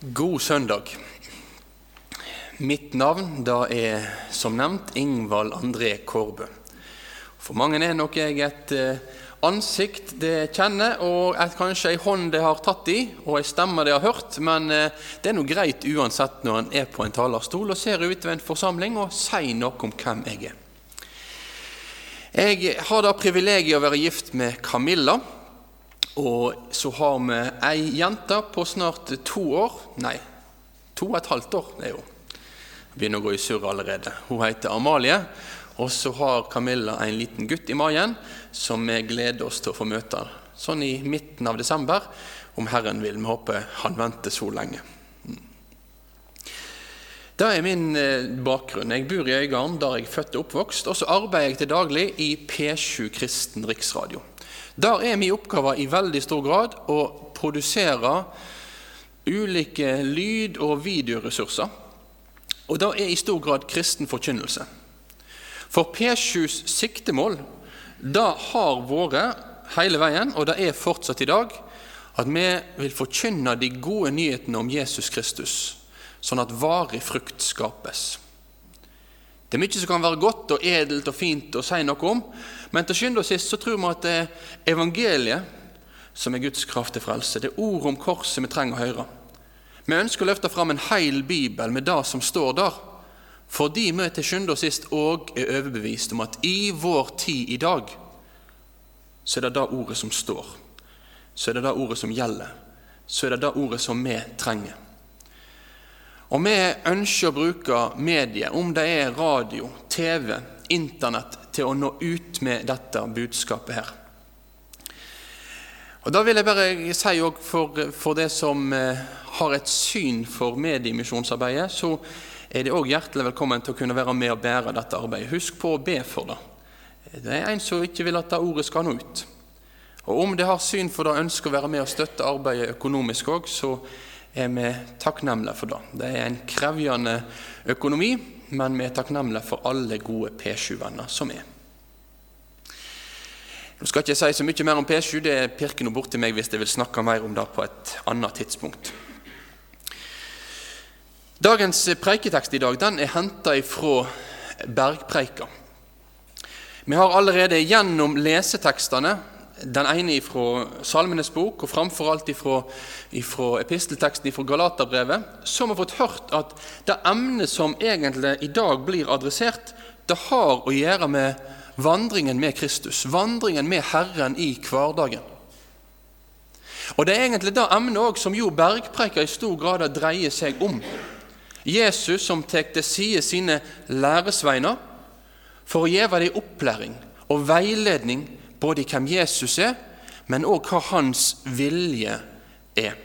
God søndag. Mitt navn da er som nevnt Ingvald André Kårbø. For mange er nok jeg et eh, ansikt det kjenner, og et, kanskje ei hånd det har tatt i, og ei stemme det har hørt. Men eh, det er noe greit uansett når en er på en talerstol og ser ut ved en forsamling og sier noe om hvem jeg er. Jeg har da privilegiet å være gift med Camilla. Og så har vi ei jente på snart to år. Nei, to og et halvt år. det er jo. Begynner å gå i surr allerede. Hun heter Amalie. Og så har Camilla en liten gutt i magen som vi gleder oss til å få møte sånn i midten av desember, om Herren vil. Vi håper han venter så lenge. Det er min eh, bakgrunn. Jeg bor i Øygarden, der jeg er født og oppvokst. Og så arbeider jeg til daglig i P7 Kristen Riksradio. Der er min oppgave i veldig stor grad å produsere ulike lyd- og videoressurser. Og det er i stor grad kristen forkynnelse. For P7s siktemål det har vært hele veien, og det er fortsatt i dag, at vi vil forkynne de gode nyhetene om Jesus Kristus, sånn at varig frukt skapes. Det er mye som kan være godt og edelt og fint å si noe om, men til skynd og sist så tror vi at det er evangeliet som er Guds kraft til frelse. Det er ordet om korset vi trenger å høre. Vi ønsker å løfte fram en hel bibel med det som står der, fordi vi til skynd og sist òg er overbevist om at i vår tid i dag så er det det ordet som står. Så er det det ordet som gjelder. Så er det det ordet som vi trenger. Og vi ønsker å bruke medier, om det er radio, TV, Internett, til å nå ut med dette budskapet her. Og Da vil jeg bare si for, for det som eh, har et syn for mediemisjonsarbeidet, så er det òg hjertelig velkommen til å kunne være med og bære dette arbeidet. Husk på å be for det. Det er en som ikke vil at det ordet skal nå ut. Og Om det har syn for det, ønsker å være med og støtte arbeidet økonomisk òg, så er vi takknemlige for det. Det er en krevjende økonomi, men vi er takknemlige for alle gode P7-venner som er. Nå skal ikke jeg si så mye mer om P7, det pirker noe borti meg hvis jeg vil snakke mer om det på et annet tidspunkt. Dagens preiketekst i dag den er henta fra Bergpreika. Vi har allerede gjennom lesetekstene den ene fra Salmenes bok og framfor alt fra, epistelteksten fra Galaterbrevet, som har fått hørt at det emnet som egentlig i dag blir adressert, det har å gjøre med vandringen med Kristus, vandringen med Herren i hverdagen. Og Det er egentlig det emnet også, som jo bergpreika i stor grad dreier seg om. Jesus som tar til side sine læresveiner for å gi dem opplæring og veiledning både i hvem Jesus er, men òg hva hans vilje er.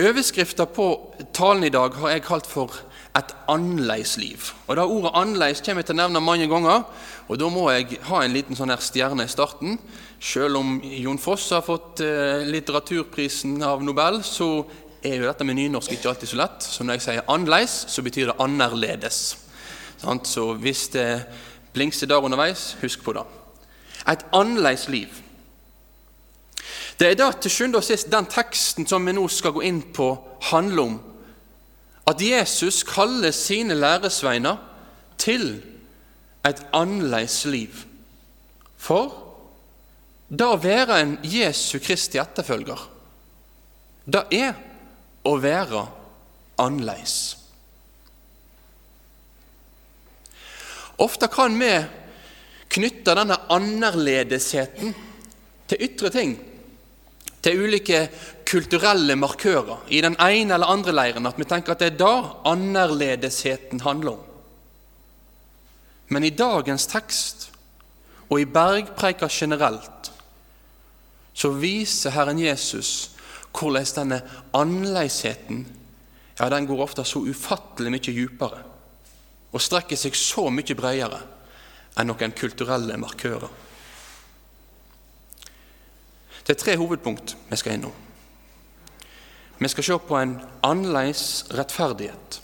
Overskriften på talen i dag har jeg kalt for 'et annerledesliv'. Og det Ordet 'annerledes' kommer jeg til å nevne mange ganger. og Da må jeg ha en liten sånn her stjerne i starten. Selv om Jon Foss har fått eh, litteraturprisen av Nobel, så er jo dette med nynorsk ikke alltid så lett. Så når jeg sier 'annerledes', så betyr det 'annerledes'. Så hvis det blingse der underveis, husk på det. Et annerledes liv. Det er da til sjuende og sist den teksten som vi nå skal gå inn på, handler om. At Jesus kaller sine læresveiner til et annerledes liv. For det å være en Jesu Kristi etterfølger, det er å være annerledes. Ofte kan vi knytte denne annerledesheten til ytre ting, til ulike kulturelle markører i den ene eller andre leiren, at vi tenker at det er da annerledesheten handler om. Men i dagens tekst og i bergpreika generelt så viser Herren Jesus hvordan denne annerledesheten ja, den går ofte så ufattelig mye dypere og strekker seg så mye bredere enn noen kulturelle markører. Det er tre hovedpunkt vi skal innom. Vi skal se på en annerledes rettferdighet.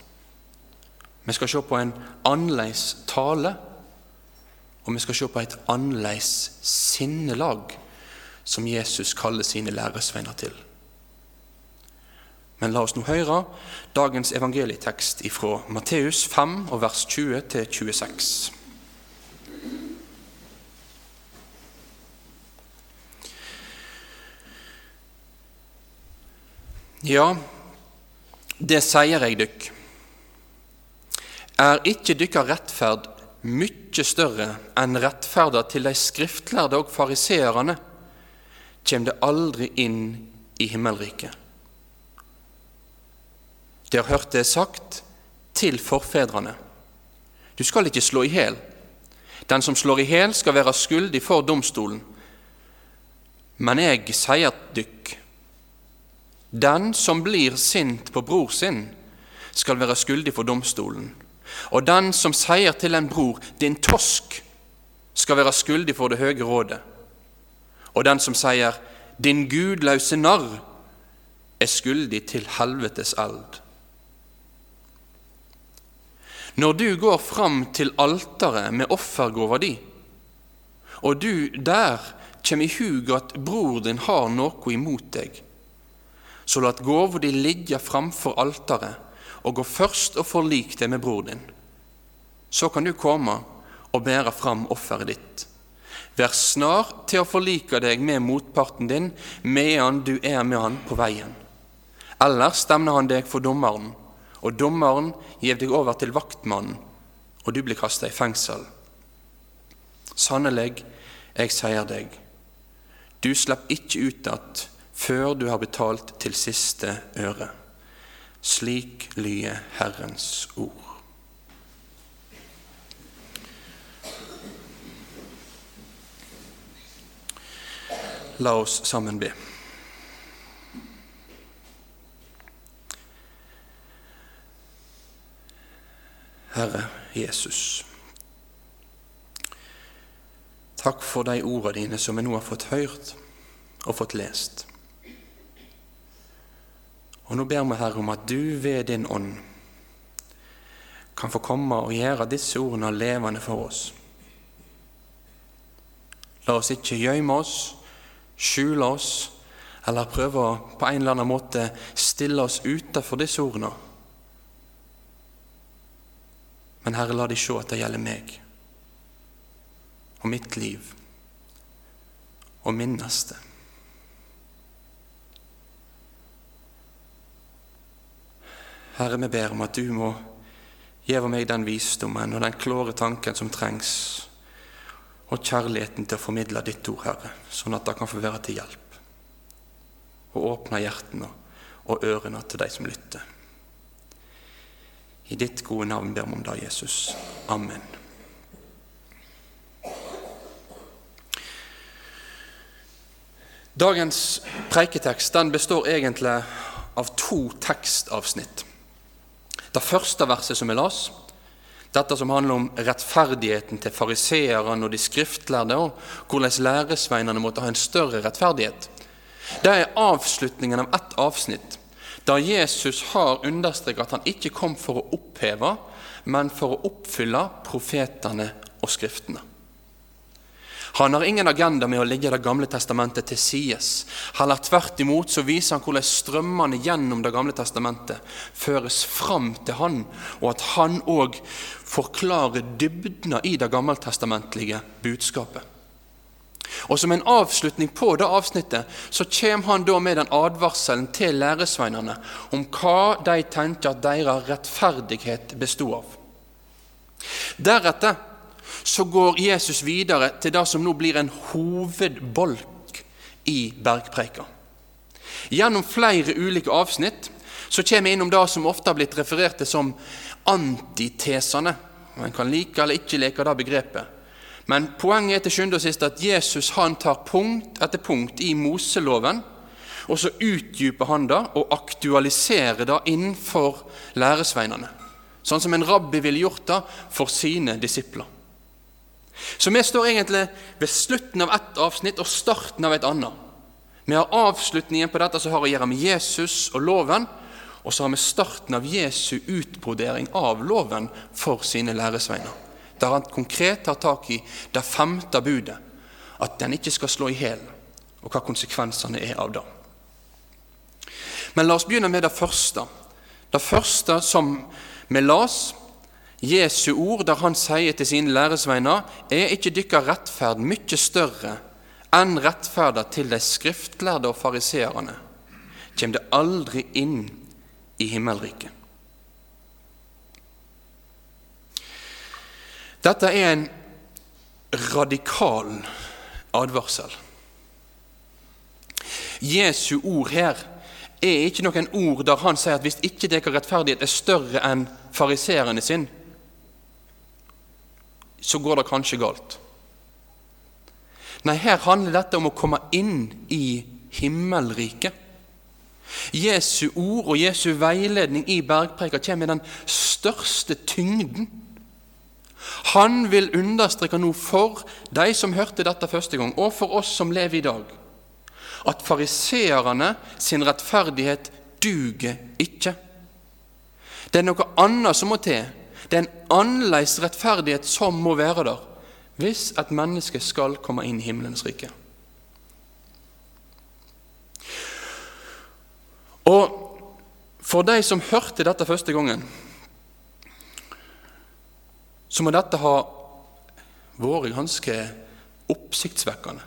Vi skal se på en annerledes tale, og vi skal se på et annerledes sinnelag som Jesus kaller sine læresvenner til. Men la oss nå høre dagens evangelietekst ifra Matteus 5, og vers 20 til 26. Ja, det sier jeg dykk. Er ikke dykkar rettferd mykje større enn rettferda til de skriftlærde og fariseerne, kjem det aldri inn i himmelriket. De har hørt det sagt til forfedrene. Du skal ikke slå i hjel. Den som slår i hjel, skal være skyldig for domstolen. Men jeg sier dykk, den som blir sint på bror sin, skal være skyldig for domstolen. Og den som sier til en bror 'din tosk', skal være skyldig for det høye rådet. Og den som sier 'din gudløse narr', er skyldig til helvetes eld. Når du går fram til alteret med offergåva di, og du der kjem i hug at bror din har noe imot deg, så lat gåva di ligge framfor alteret og gå først og forlik deg med bror din. Så kan du komme og bære fram offeret ditt. Vær snar til å forlike deg med motparten din medan du er med han på veien. Ellers stemner han deg for dommeren, og dommeren gir deg over til vaktmannen, og du blir kasta i fengsel. Sannelig, jeg sier deg, du slapp ikke ut att før du har betalt til siste øre. Slik lyder Herrens ord. La oss sammen be. Herre Jesus. Takk for de ordene dine som vi nå har fått hørt og fått lest. Og nå ber vi, Herre, om at du ved din ånd kan få komme og gjøre disse ordene levende for oss. La oss ikke gjemme oss, skjule oss eller prøve på en eller annen måte stille oss utenfor disse ordene. Men Herre, la de se at det gjelder meg og mitt liv og min neste. Herre, vi ber om at du må gi meg den visdommen og den klare tanken som trengs, og kjærligheten til å formidle ditt ord, Herre, sånn at det kan få være til hjelp. Og åpne hjertene og ørene til de som lytter. I ditt gode navn ber vi om det, Jesus. Amen. Dagens preiketekst den består egentlig av to tekstavsnitt. Det første verset som vi las, dette som handler om rettferdigheten til fariseerne og de skriftlærde, og hvordan læresveinene måtte ha en større rettferdighet, det er avslutningen av ett avsnitt der Jesus har understreket at han ikke kom for å oppheve, men for å oppfylle profetene og Skriftene. Han har ingen agenda med å legge Det gamle testamentet til sides. Heller tvert imot så viser han hvordan strømmene gjennom Det gamle testamentet føres fram til han, og at han òg forklarer dybdene i det gammeltestamentlige budskapet. Og Som en avslutning på det avsnittet så kommer han da med den advarselen til læresveinene om hva de tenker at deres rettferdighet bestod av. Deretter så går Jesus videre til det som nå blir en hovedbolk i bergpreika. Gjennom flere ulike avsnitt så kommer vi innom det som ofte har blitt referert til som antitesene. Man kan like eller ikke like det begrepet. Men poenget er til sjuende og sist at Jesus han tar punkt etter punkt i Moseloven, og så utdyper han det og aktualiserer det innenfor læresveinene. Sånn som en rabbi ville gjort det for sine disipler. Så vi står egentlig ved slutten av ett avsnitt og starten av et annet. Vi har avslutningen på dette som har å gjøre med Jesus og loven, og så har vi starten av Jesu utbrodering av loven for sine læresveiner. Der han konkret tar tak i det femte budet, at den ikke skal slå i hjel, og hva konsekvensene er av det. Men la oss begynne med det første. Det første som vi las, Jesu ord, der han sier til sine læresveiner, er ikke deres rettferd mye større enn rettferda til de skriftlærde og fariseerne, kjem det aldri inn i himmelriket. Dette er en radikal advarsel. Jesu ord her er ikke noen ord der han sier at hvis ikke deres rettferdighet er større enn fariseerne sin, så går det kanskje galt. Nei, her handler dette om å komme inn i himmelriket. Jesu ord og Jesu veiledning i bergpreika kommer med den største tyngden. Han vil understreke noe for de som hørte dette første gang, og for oss som lever i dag, at fariseerne sin rettferdighet duger ikke. Det er noe annet som må til. Det er en annerledes rettferdighet som må være der hvis et menneske skal komme inn i himmelens rike. Og for de som hørte dette første gangen, så må dette ha vært ganske oppsiktsvekkende.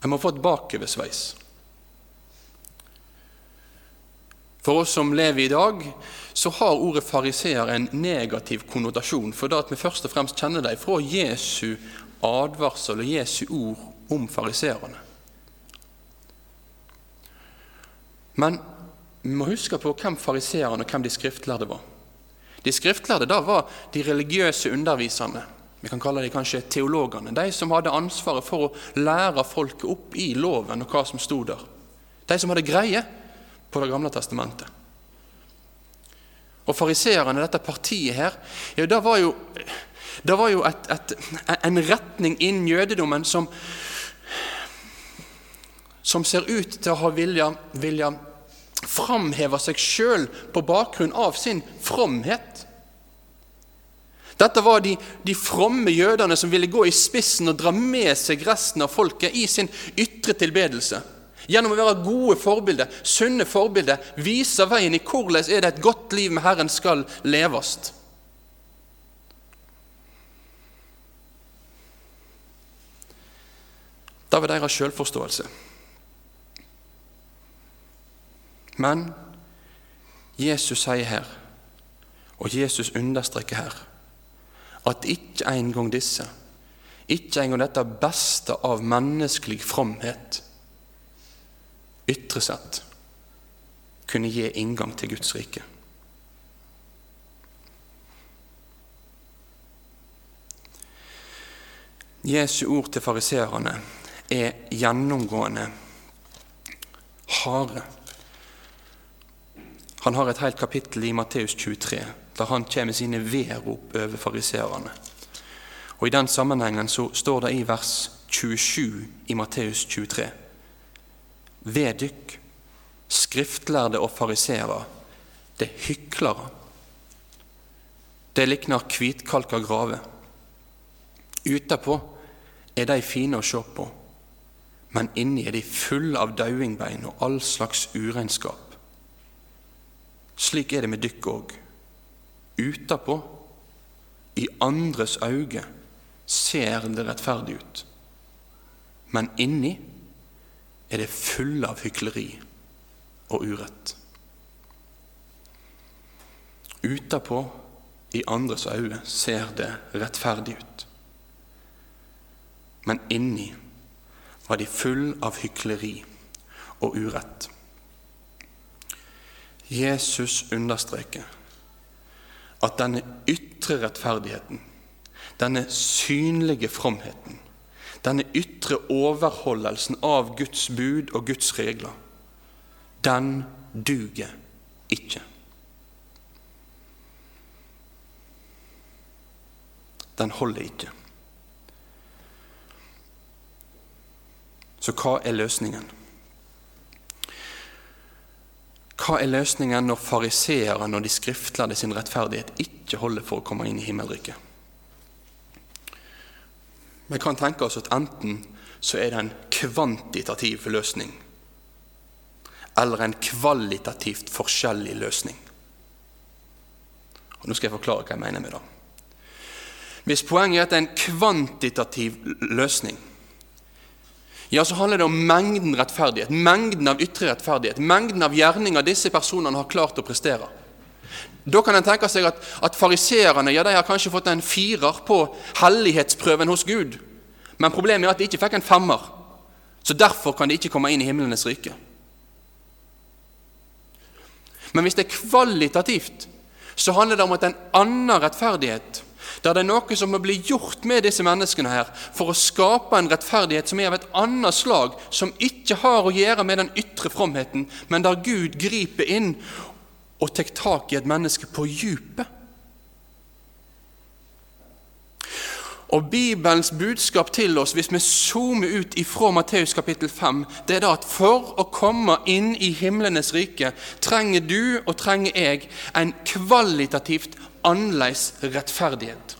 En må få et bakoversveis. For oss som lever i dag, så har ordet fariseer en negativ konnotasjon, for da at vi først og fremst kjenner dem fra Jesu advarsel og Jesu ord om fariseerne. Men vi må huske på hvem fariseerne og hvem de skriftlærde var. De skriftlærde da var de religiøse underviserne. Vi kan kalle dem kanskje teologene. De som hadde ansvaret for å lære folket opp i loven og hva som sto der. De som hadde greie på Det gamle testamentet. Og fariseerne, dette partiet her, ja, det var jo, det var jo et, et, en retning innen jødedommen som, som ser ut til å ha vilja, vilja framheve seg sjøl på bakgrunn av sin fromhet. Dette var de, de, fromme jødene som ville gå i spissen og dra med seg resten av folket i sin ytre tilbedelse. Gjennom å være gode forbilder, sunne forbilder, vise veien i hvordan er det et godt liv med Herren skal leves. Det var deres selvforståelse. Men Jesus sier her, og Jesus understreker her, at ikke engang disse, ikke engang dette beste av menneskelig fromhet, ytre sett kunne gi inngang til Guds rike. Jesu ord til fariseerne er gjennomgående harde. Han har et helt kapittel i Matteus 23 der han kommer sine vedrop over fariseerne. Og I den sammenhengen så står det i vers 27 i Matteus 23 ved dykk, skriftlærde og fariseere, det er hyklere. Det likner hvitkalka grave. Utapå er de fine å se på, men inni er de fulle av dauingbein og all slags uregnskap. Slik er det med dykk òg. Utapå, i andres øyne, ser det rettferdig ut, men inni er det fulle av hykleri og urett. Utapå, i andres øyne, ser det rettferdig ut. Men inni var de full av hykleri og urett. Jesus understreker at denne ytre rettferdigheten, denne synlige fromheten, denne ytre overholdelsen av Guds bud og Guds regler, den duger ikke. Den holder ikke. Så hva er løsningen? Hva er løsningen når fariseerne og de skriftlærde sin rettferdighet ikke holder for å komme inn i himmelriket? Vi kan tenke oss at enten så er det en kvantitativ løsning, eller en kvalitativt forskjellig løsning. Og Nå skal jeg forklare hva jeg mener med det. Hvis poenget er at det er en kvantitativ løsning, ja, så handler det om mengden rettferdighet, mengden av ytre rettferdighet, mengden av gjerninger disse personene har klart å prestere. Da kan en tenke seg at, at fariseerne ja, har kanskje fått en firer på hellighetsprøven hos Gud. Men problemet er at de ikke fikk en femmer. Så derfor kan de ikke komme inn i himlenes rike. Men hvis det er kvalitativt, så handler det om at en annen rettferdighet der det er noe som må bli gjort med disse menneskene her for å skape en rettferdighet som er av et annet slag, som ikke har å gjøre med den ytre fromheten, men der Gud griper inn og tar tak i et menneske på djupet. Og Bibelens budskap til oss, hvis vi zoomer ut ifra Matteus kapittel 5, det er da at for å komme inn i himlenes rike trenger du og trenger jeg en kvalitativt annerledes rettferdighet.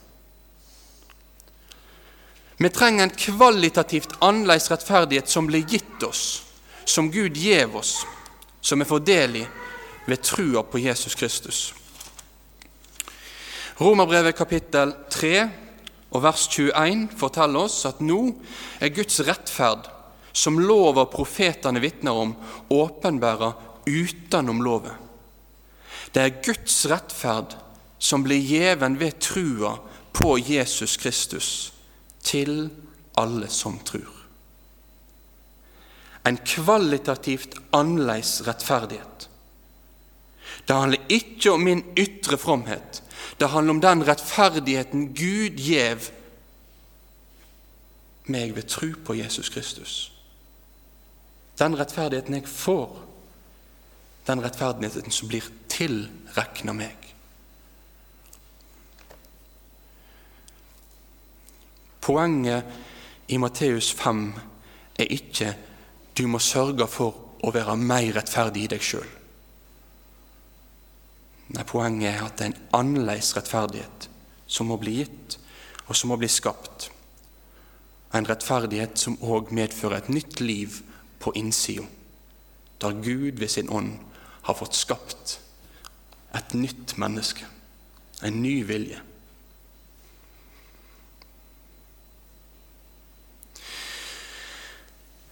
Vi trenger en kvalitativt annerledes rettferdighet som blir gitt oss, som Gud gjev oss, som vi får del i ved trua på Jesus Kristus. Romerbrevet kapittel 3 og vers 21 forteller oss at nå er Guds rettferd, som lov og profetene vitner om, åpenbæra utenom loven. Det er Guds rettferd som blir gjeven ved trua på Jesus Kristus, til alle som tror. En kvalitativt annerledes rettferdighet. Det handler ikke om min ytre fromhet, det handler om den rettferdigheten Gud gjev meg ved tro på Jesus Kristus. Den rettferdigheten jeg får, den rettferdigheten som blir tilrekna meg. Poenget i Matteus 5 er ikke du må sørge for å være mer rettferdig i deg sjøl. Nei, Poenget er at det er en annerledes rettferdighet som må bli gitt, og som må bli skapt. En rettferdighet som òg medfører et nytt liv på innsida, der Gud ved sin ånd har fått skapt et nytt menneske, en ny vilje.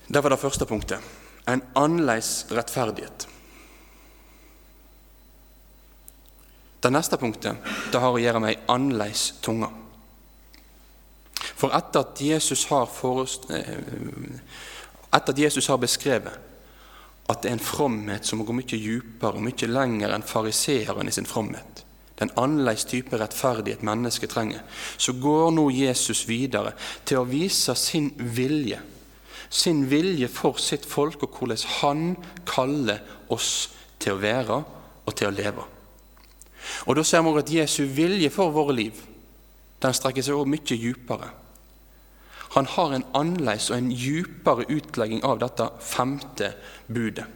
Det var det første punktet. En annerledes rettferdighet. Det neste punktet det har å gjøre med ei annerledes tunge. For etter at Jesus har, forest, eh, etter at Jesus har beskrevet at det er en fromhet som går mye dypere og mye lenger enn fariseeren i sin fromhet, den annerledes type rettferdighet mennesket trenger, så går nå Jesus videre til å vise sin vilje, sin vilje for sitt folk, og hvordan han kaller oss til å være og til å leve. Og Da ser vi at Jesu vilje for våre liv den strekker seg også mye dypere. Han har en annerledes og en dypere utlegging av dette femte budet.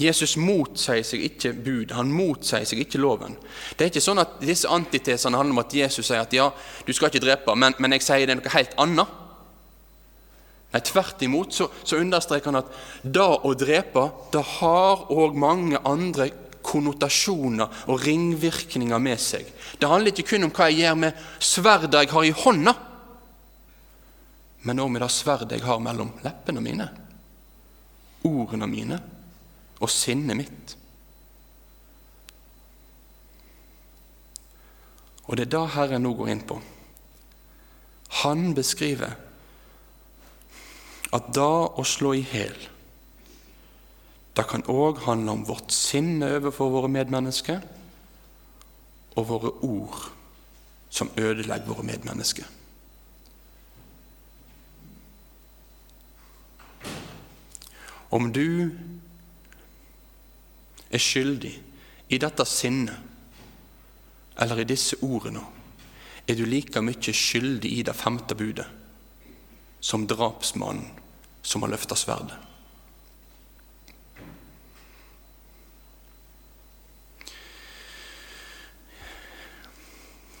Jesus motsier seg ikke bud, han motsier seg ikke loven. Det er ikke sånn at disse antitesene handler om at Jesus sier at ja, du skal ikke drepe, men, men jeg sier det er noe helt annet. Nei, Tvert imot så, så understreker han at det å drepe det har òg mange andre konnotasjoner og ringvirkninger med seg. Det handler ikke kun om hva jeg gjør med sverdet jeg har i hånda, men også med det sverdet jeg har mellom leppene mine, ordene mine og sinnet mitt. Og det er det Herren nå går inn på. Han beskriver at da å slå i hæl det kan òg handle om vårt sinne overfor våre medmennesker og våre ord som ødelegger våre medmennesker. Om du er skyldig i dette sinnet eller i disse ordene, er du like mye skyldig i det femte budet som drapsmannen som har løfta sverdet.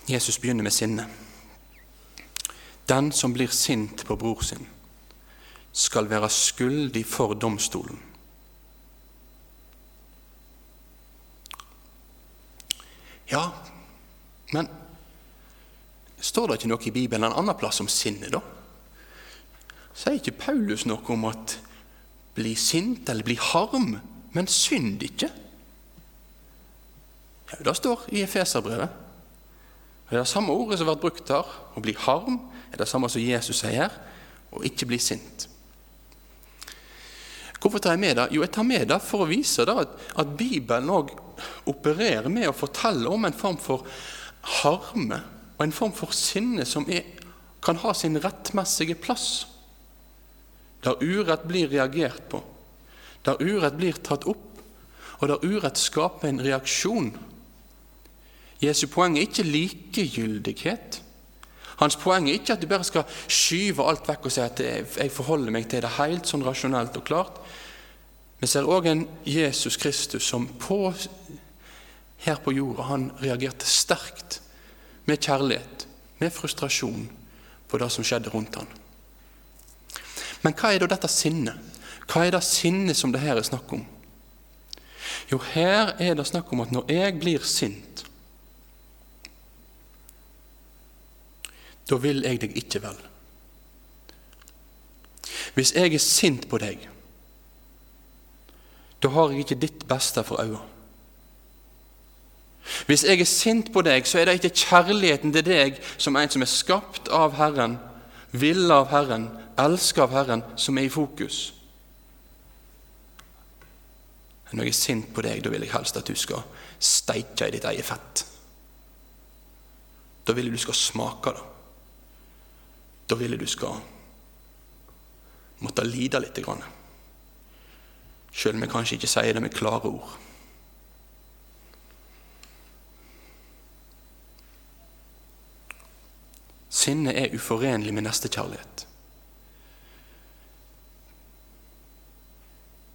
Jesus begynner med sinne. Den som blir sint på bror sin, skal være skyldig for domstolen. Ja, men står det ikke noe i Bibelen en annen plass om sinne, da? Sier ikke Paulus noe om at bli sint eller bli harm, men synd ikke? Ja, Det står i Efeserbrevet. Det er det samme ordet som har vært brukt her. Å bli harm er det samme som Jesus sier, og ikke bli sint. Hvorfor tar jeg med det? Jo, jeg tar med det for å vise at, at Bibelen òg opererer med å fortelle om en form for harme og en form for sinne som er, kan ha sin rettmessige plass. Der urett blir reagert på, der urett blir tatt opp, og der urett skaper en reaksjon Jesu poeng er ikke likegyldighet. Hans poeng er ikke at du bare skal skyve alt vekk og si at jeg forholder meg til det helt sånn rasjonelt og klart. Vi ser òg en Jesus Kristus som på, her på jorda han reagerte sterkt med kjærlighet, med frustrasjon på det som skjedde rundt han. Men hva er da dette sinnet? Hva er det sinnet som det her er snakk om? Jo, her er det snakk om at når jeg blir sint, da vil jeg deg ikke vel. Hvis jeg er sint på deg, da har jeg ikke ditt beste for øye. Hvis jeg er sint på deg, så er det ikke kjærligheten til deg som en som er skapt av Herren, ville av Herren, elsker av Herren, som er i fokus. Når jeg er sint på deg, da vil jeg helst at du skal steike i ditt eget fett. Da vil jeg du skal smake det. Da vil jeg du skal måtte lide litt. Selv om jeg kanskje ikke sier det med klare ord. Sinne er uforenlig med nestekjærlighet.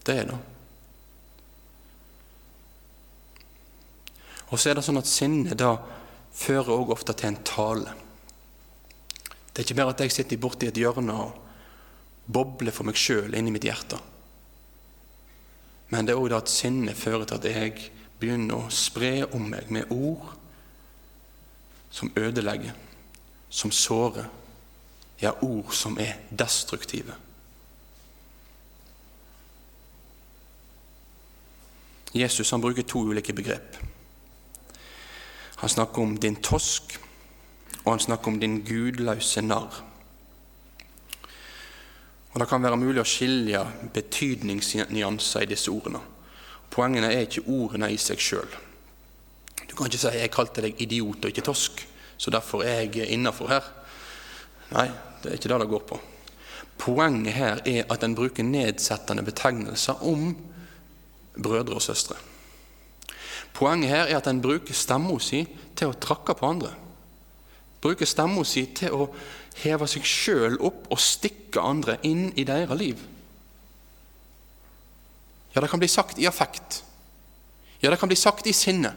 Det er det. Og så er det sånn at sinnet da fører også ofte til en tale. Det er ikke bare at jeg sitter borti et hjørne og bobler for meg sjøl inni mitt hjerte. Men det er òg at sinnet fører til at jeg begynner å spre om meg med ord som ødelegger, som sårer, ja, ord som er destruktive. Jesus han bruker to ulike begrep. Han snakker om din tosk og han snakker om din gudløse narr. Og Det kan være mulig å skilje betydningsnyanser i disse ordene. Poengene er ikke ordene i seg sjøl. Du kan ikke si 'jeg kalte deg idiot og ikke tosk', så derfor er jeg innafor her. Nei, det er ikke det det går på. Poenget her er at en bruker nedsettende betegnelser om brødre og søstre. Poenget her er at en bruker stemma si til å trakke på andre bruker stemma si til å heve seg sjøl opp og stikke andre inn i deres liv. Ja, det kan bli sagt i affekt. Ja, det kan bli sagt i sinne.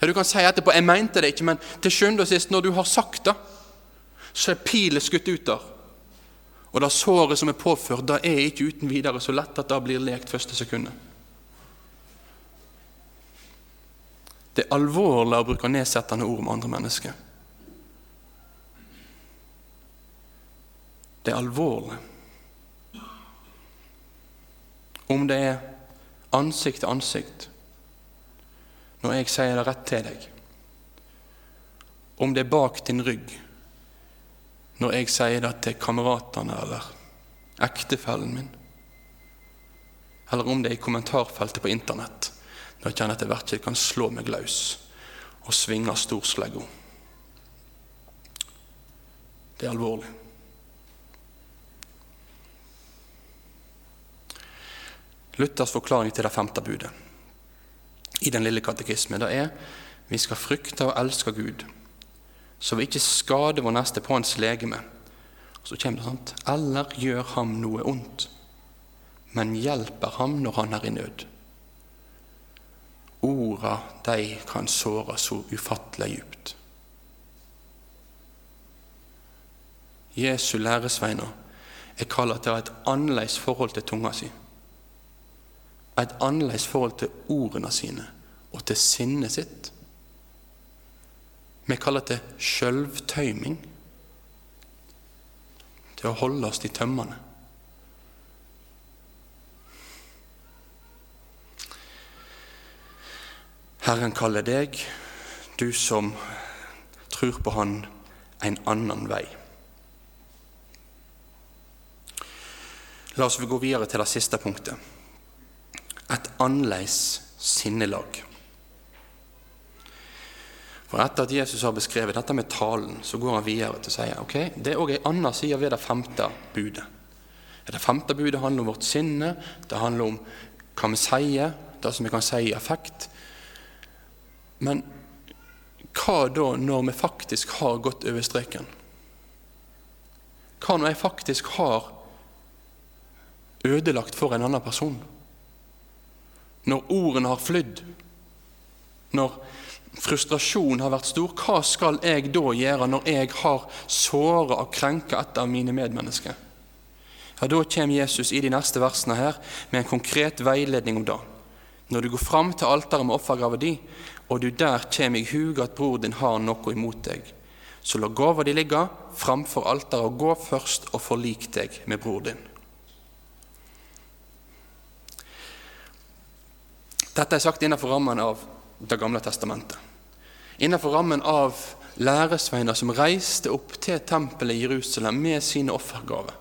Ja, Du kan si etterpå 'jeg mente det ikke', men til sjuende og sist, når du har sagt det, så er pilen skutt ut der. Og det såret som er påført, det er ikke uten videre så lett at det blir lekt første sekundet. Det er alvorlig å bruke nedsettende ord om andre mennesker. Det er alvorlig. Om det er ansikt til ansikt, når jeg sier det rett til deg. Om det er bak din rygg, når jeg sier det til kameratene eller ektefellen min. Eller om det er i kommentarfeltet på Internett, når jeg kjenner at jeg ikke kan slå meg løs og svinge storslegga. Det er alvorlig. Luthers forklaring til det femte budet i den lille katekismen det er vi skal frykte og elske Gud, så vi ikke skader vår neste på hans legeme. Så kommer det sånt eller gjør ham noe ondt, men hjelper ham når han er i nød. Orda, de kan såre så ufattelig djupt. Jesu læresveiner er kalt til et annerledes forhold til tunga si et annerledes forhold til ordene sine og til sinnet sitt Vi kaller det sjølvtøyming. Til å holde oss i tømmene. Herren kaller deg, du som tror på Han, en annen vei. La oss gå videre til det siste punktet. Et annerledes sinnelag. For Etter at Jesus har beskrevet dette med talen, så går han videre til å si ok, det er òg en annen side ved det femte budet. Det femte budet handler om vårt sinne, det handler om hva vi sier, det som vi kan si i effekt. Men hva da når vi faktisk har gått over streken? Hva når jeg faktisk har ødelagt for en annen person? Når ordene har flydd? Når frustrasjonen har vært stor, hva skal jeg da gjøre når jeg har såret og krenka et av mine medmennesker? Ja, Da kommer Jesus i de neste versene her med en konkret veiledning om det. Når du går fram til alteret med offergrava di, og du der kjem i hug at bror din har noe imot deg, så la gåva di ligge framfor alteret, og gå først og forlik deg med bror din. Dette er sagt innenfor rammen av Det gamle testamentet. Innenfor rammen av læresveiner som reiste opp til tempelet i Jerusalem med sine offergaver.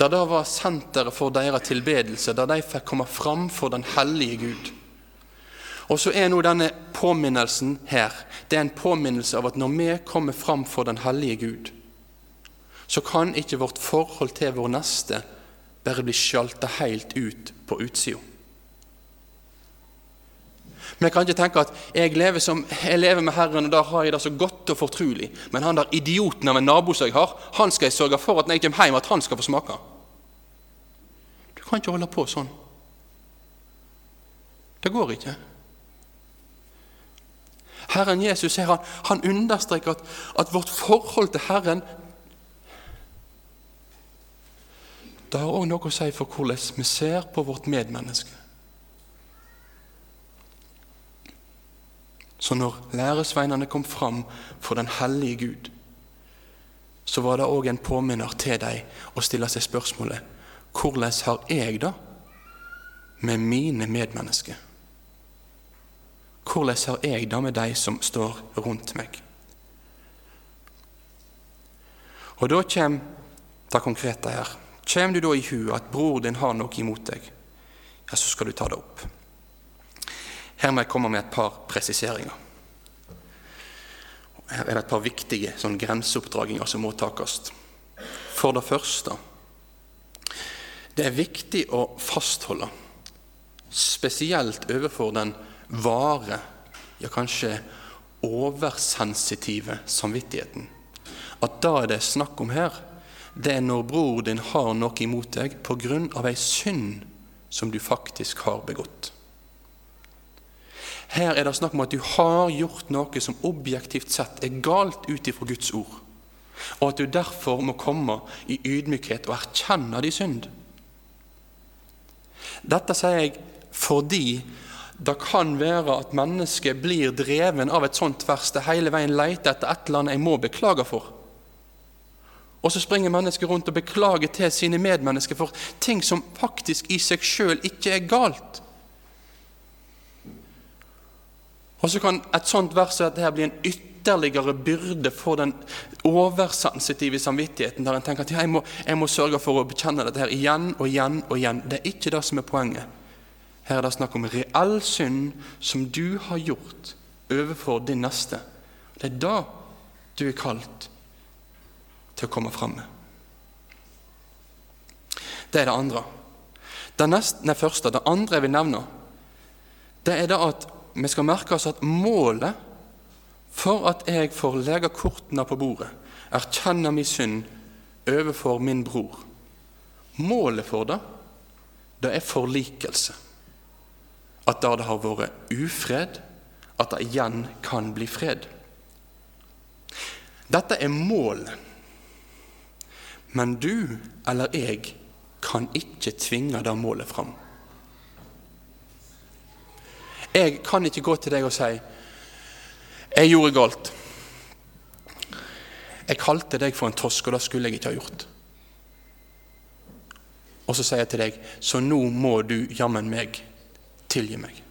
Der det var senteret for deres tilbedelse, der de fikk komme fram for den hellige Gud. Og så er nå denne påminnelsen her det er en påminnelse av at når vi kommer fram for den hellige Gud, så kan ikke vårt forhold til vår neste bare bli sjalta helt ut på utsida. Vi kan ikke tenke at jeg lever, som, jeg lever, med Herren, og da har jeg det så godt og fortrolig. Men han der idioten av en nabo som jeg har, han skal jeg sørge for at når jeg kommer hjem, at han skal få smake. Du kan ikke holde på sånn. Det går ikke. Herren Jesus her, han, han understreker at, at, vårt forhold til Herren Det har òg noe å si for hvordan vi ser på vårt medmenneske. Så når læresveinene kom fram for den hellige Gud, så var det òg en påminner til dem å stille seg spørsmålet hvordan har jeg det med mine medmennesker? Hvordan har jeg det med de som står rundt meg? Og da kommer det konkrete her. Kommer du da i hu at bror din har noe imot deg, ja, så skal du ta det opp. Her må jeg komme med et par presiseringer. Her er det et par viktige sånn, grenseoppdraginger som må takast. For det første det er viktig å fastholde, spesielt overfor den vare, ja kanskje oversensitive samvittigheten, at det det er snakk om her, det er når bror din har noe imot deg på grunn av ei synd som du faktisk har begått. Her er det snakk om at du har gjort noe som objektivt sett er galt ut ifra Guds ord, og at du derfor må komme i ydmykhet og erkjenne din synd. Dette sier jeg fordi det kan være at mennesket blir dreven av et sånt vers det hele veien leter etter et eller annet jeg må beklage for. Og så springer mennesket rundt og beklager til sine medmennesker for ting som faktisk i seg sjøl ikke er galt. Og så kan et sånt vers at dette blir en ytterligere byrde for den oversensitive samvittigheten, der en tenker at jeg må, jeg må sørge for å bekjenne dette her igjen og igjen og igjen. Det er ikke det som er poenget. Her er det snakk om reell synd som du har gjort overfor din neste. Det er da du er kalt til å komme fram med. Det er det andre. Det, neste, nei, første, det andre jeg vil nevne, det er det at vi skal merke oss at målet for at jeg får legge kortene på bordet, erkjenne min synd overfor min bror Målet for det, det er forlikelse. At da det har vært ufred, at det igjen kan bli fred. Dette er mål, Men du eller jeg kan ikke tvinge det målet fram. Jeg kan ikke gå til deg og si Jeg gjorde galt. Jeg kalte deg for en tosk, og det skulle jeg ikke ha gjort. Og så sier jeg til deg, så nå må du jammen meg tilgi meg.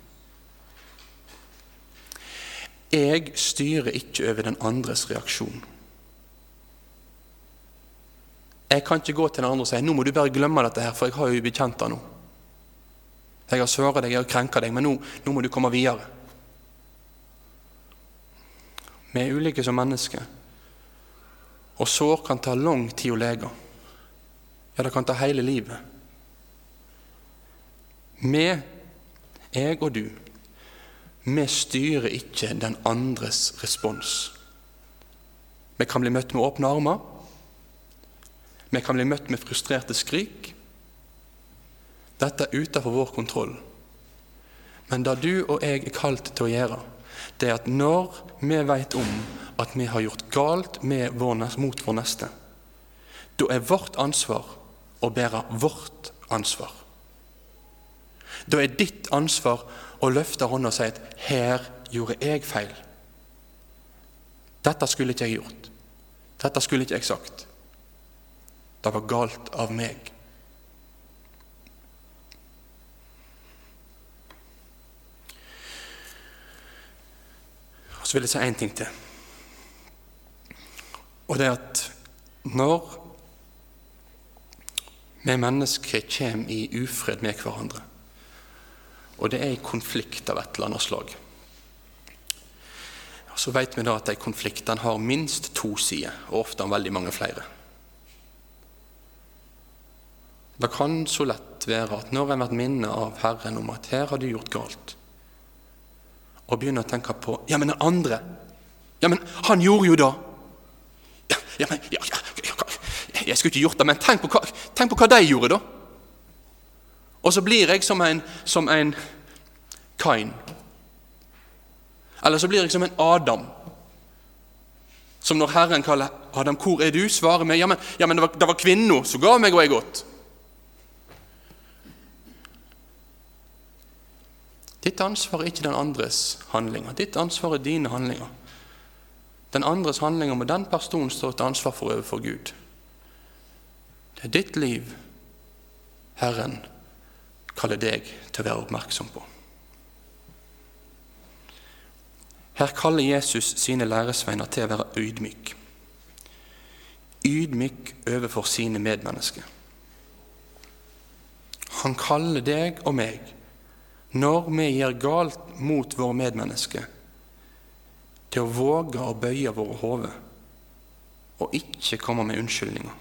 Jeg styrer ikke over den andres reaksjon. Jeg kan ikke gå til den andre og si nå må du bare glemme dette, her, for jeg har jo bekjent deg nå. Jeg har såret deg, jeg har krenka deg, men nå, nå må du komme videre. Vi er ulike som mennesker, og sår kan ta lang tid å lege. Ja, det kan ta hele livet. Vi, jeg og du, vi styrer ikke den andres respons. Vi kan bli møtt med åpne armer. Vi kan bli møtt med frustrerte skrik. Dette er utenfor vår kontroll. Men det du og jeg er kalt til å gjøre, det er at når vi vet om at vi har gjort galt vår, mot vår neste, da er vårt ansvar å bære vårt ansvar. Da er ditt ansvar å løfte hånda og si at 'her gjorde jeg feil'. Dette skulle ikke jeg gjort. Dette skulle ikke jeg sagt. Det var galt av meg. Og Så vil jeg si én ting til. Og det er at når vi mennesker kommer i ufred med hverandre, og det er en konflikt av et eller annet slag, Og så vet vi da at de konfliktene har minst to sider, og ofte veldig mange flere. Det kan så lett være at når en blir minnet av Herren om at her har du gjort galt, og begynner å tenke på Ja, men den andre Ja, men han gjorde jo det! Ja, ja men ja, ja, Jeg skulle ikke gjort det, men tenk på, hva, tenk på hva de gjorde, da! Og så blir jeg som en, som en Kain. Eller så blir jeg som en Adam. Som når Herren kaller 'Adam, hvor er du?' svarer meg, 'Ja, men, ja, men det, var, det var kvinna som ga meg, og jeg åt'. Ditt ansvar er ikke den andres handlinger. Ditt ansvar er dine handlinger. Den andres handlinger må den personen stå til ansvar for overfor Gud. Det er ditt liv Herren kaller deg til å være oppmerksom på. Her kaller Jesus sine læresveiner til å være ydmyk. Ydmyk overfor sine medmennesker. Han kaller deg og meg når vi gjør galt mot våre medmennesker, til å våge å bøye våre hoder og ikke komme med unnskyldninger.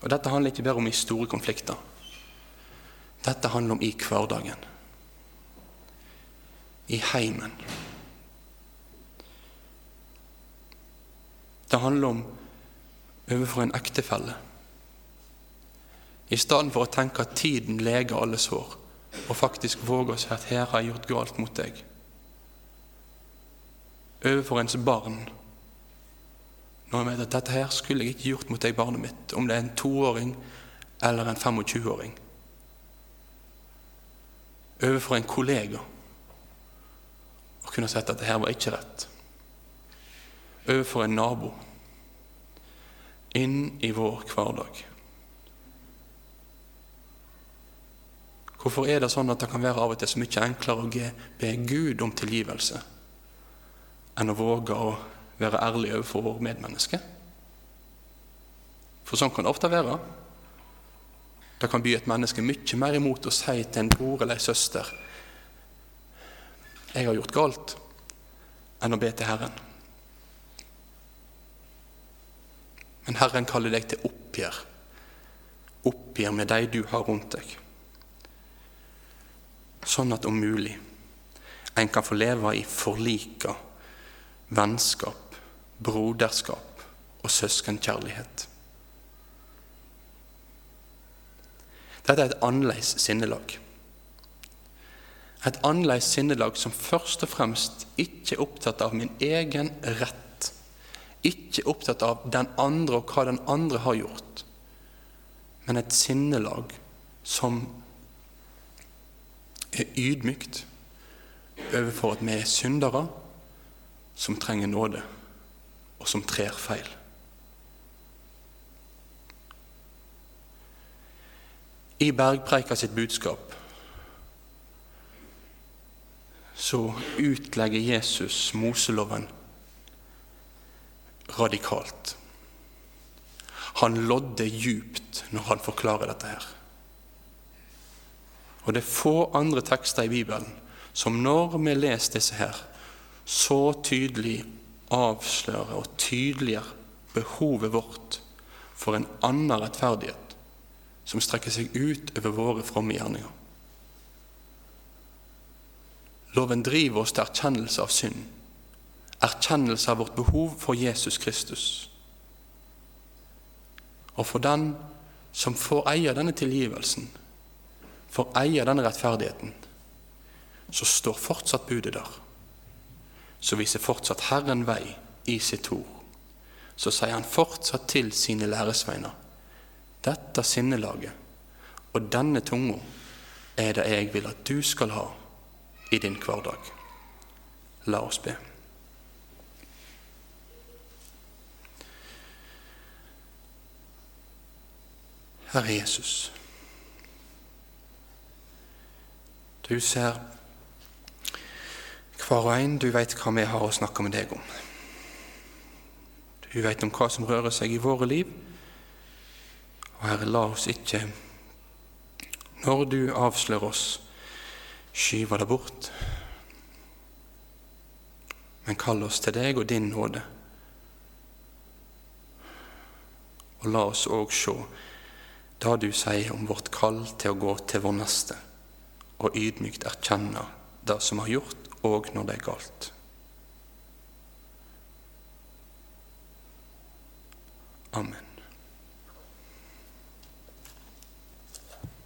Og Dette handler ikke bare om i store konflikter. Dette handler om i hverdagen. I heimen. Det handler om overfor en ektefelle i stedet for å tenke at tiden leger alle sår, og faktisk våge å si at 'her har jeg gjort galt mot deg'. Overfor ens barn. Når jeg vet at 'dette her skulle jeg ikke gjort mot deg, barnet mitt', om det er en toåring eller en 25-åring. Overfor en kollega. Å kunne sett at 'dette her var ikke rett'. Overfor en nabo. Inn i vår hverdag. Hvorfor er det sånn at det kan være av og til så mye enklere å be Gud om tilgivelse enn å våge å være ærlig overfor våre medmennesker? For sånn kan det ofte være. Det kan by et menneske mye mer imot å si til en bror eller en søster 'Jeg har gjort galt', enn å be til Herren. Men Herren kaller deg til oppgjør. Oppgjør med de du har rundt deg sånn at om mulig en kan få leve i forlika vennskap, broderskap og søskenkjærlighet. Dette er et annerledes sinnelag. Et annerledes sinnelag som først og fremst ikke er opptatt av min egen rett, ikke opptatt av den andre og hva den andre har gjort, men et sinnelag som er ydmykt overfor at vi er syndere som trenger nåde, og som trer feil. I Bergpreika sitt budskap så utlegger Jesus Moseloven radikalt. Han lodder djupt når han forklarer dette her. Og det er få andre tekster i Bibelen som når vi leser disse her, så tydelig avslører og tydeliggjør behovet vårt for en annen rettferdighet som strekker seg ut over våre fromme gjerninger. Loven driver oss til erkjennelse av synd, erkjennelse av vårt behov for Jesus Kristus. Og for den som får eie denne tilgivelsen, får eie denne rettferdigheten, så står fortsatt budet der. Så viser fortsatt Herren vei i sitt ord. Så sier han fortsatt til sine læresveiner dette sinnelaget og denne tunga er det jeg vil at du skal ha i din hverdag. La oss be. Herre Jesus. Du ser hver og en, du vet hva vi har å snakke med deg om. Du vet om hva som rører seg i våre liv. Og Herre, la oss ikke, når du avslører oss, skyve det bort. Men kall oss til deg og din nåde. Og la oss òg se det du sier om vårt kall til å gå til vår neste, og ydmykt erkjenne det som har gjort, òg når det er galt. Amen.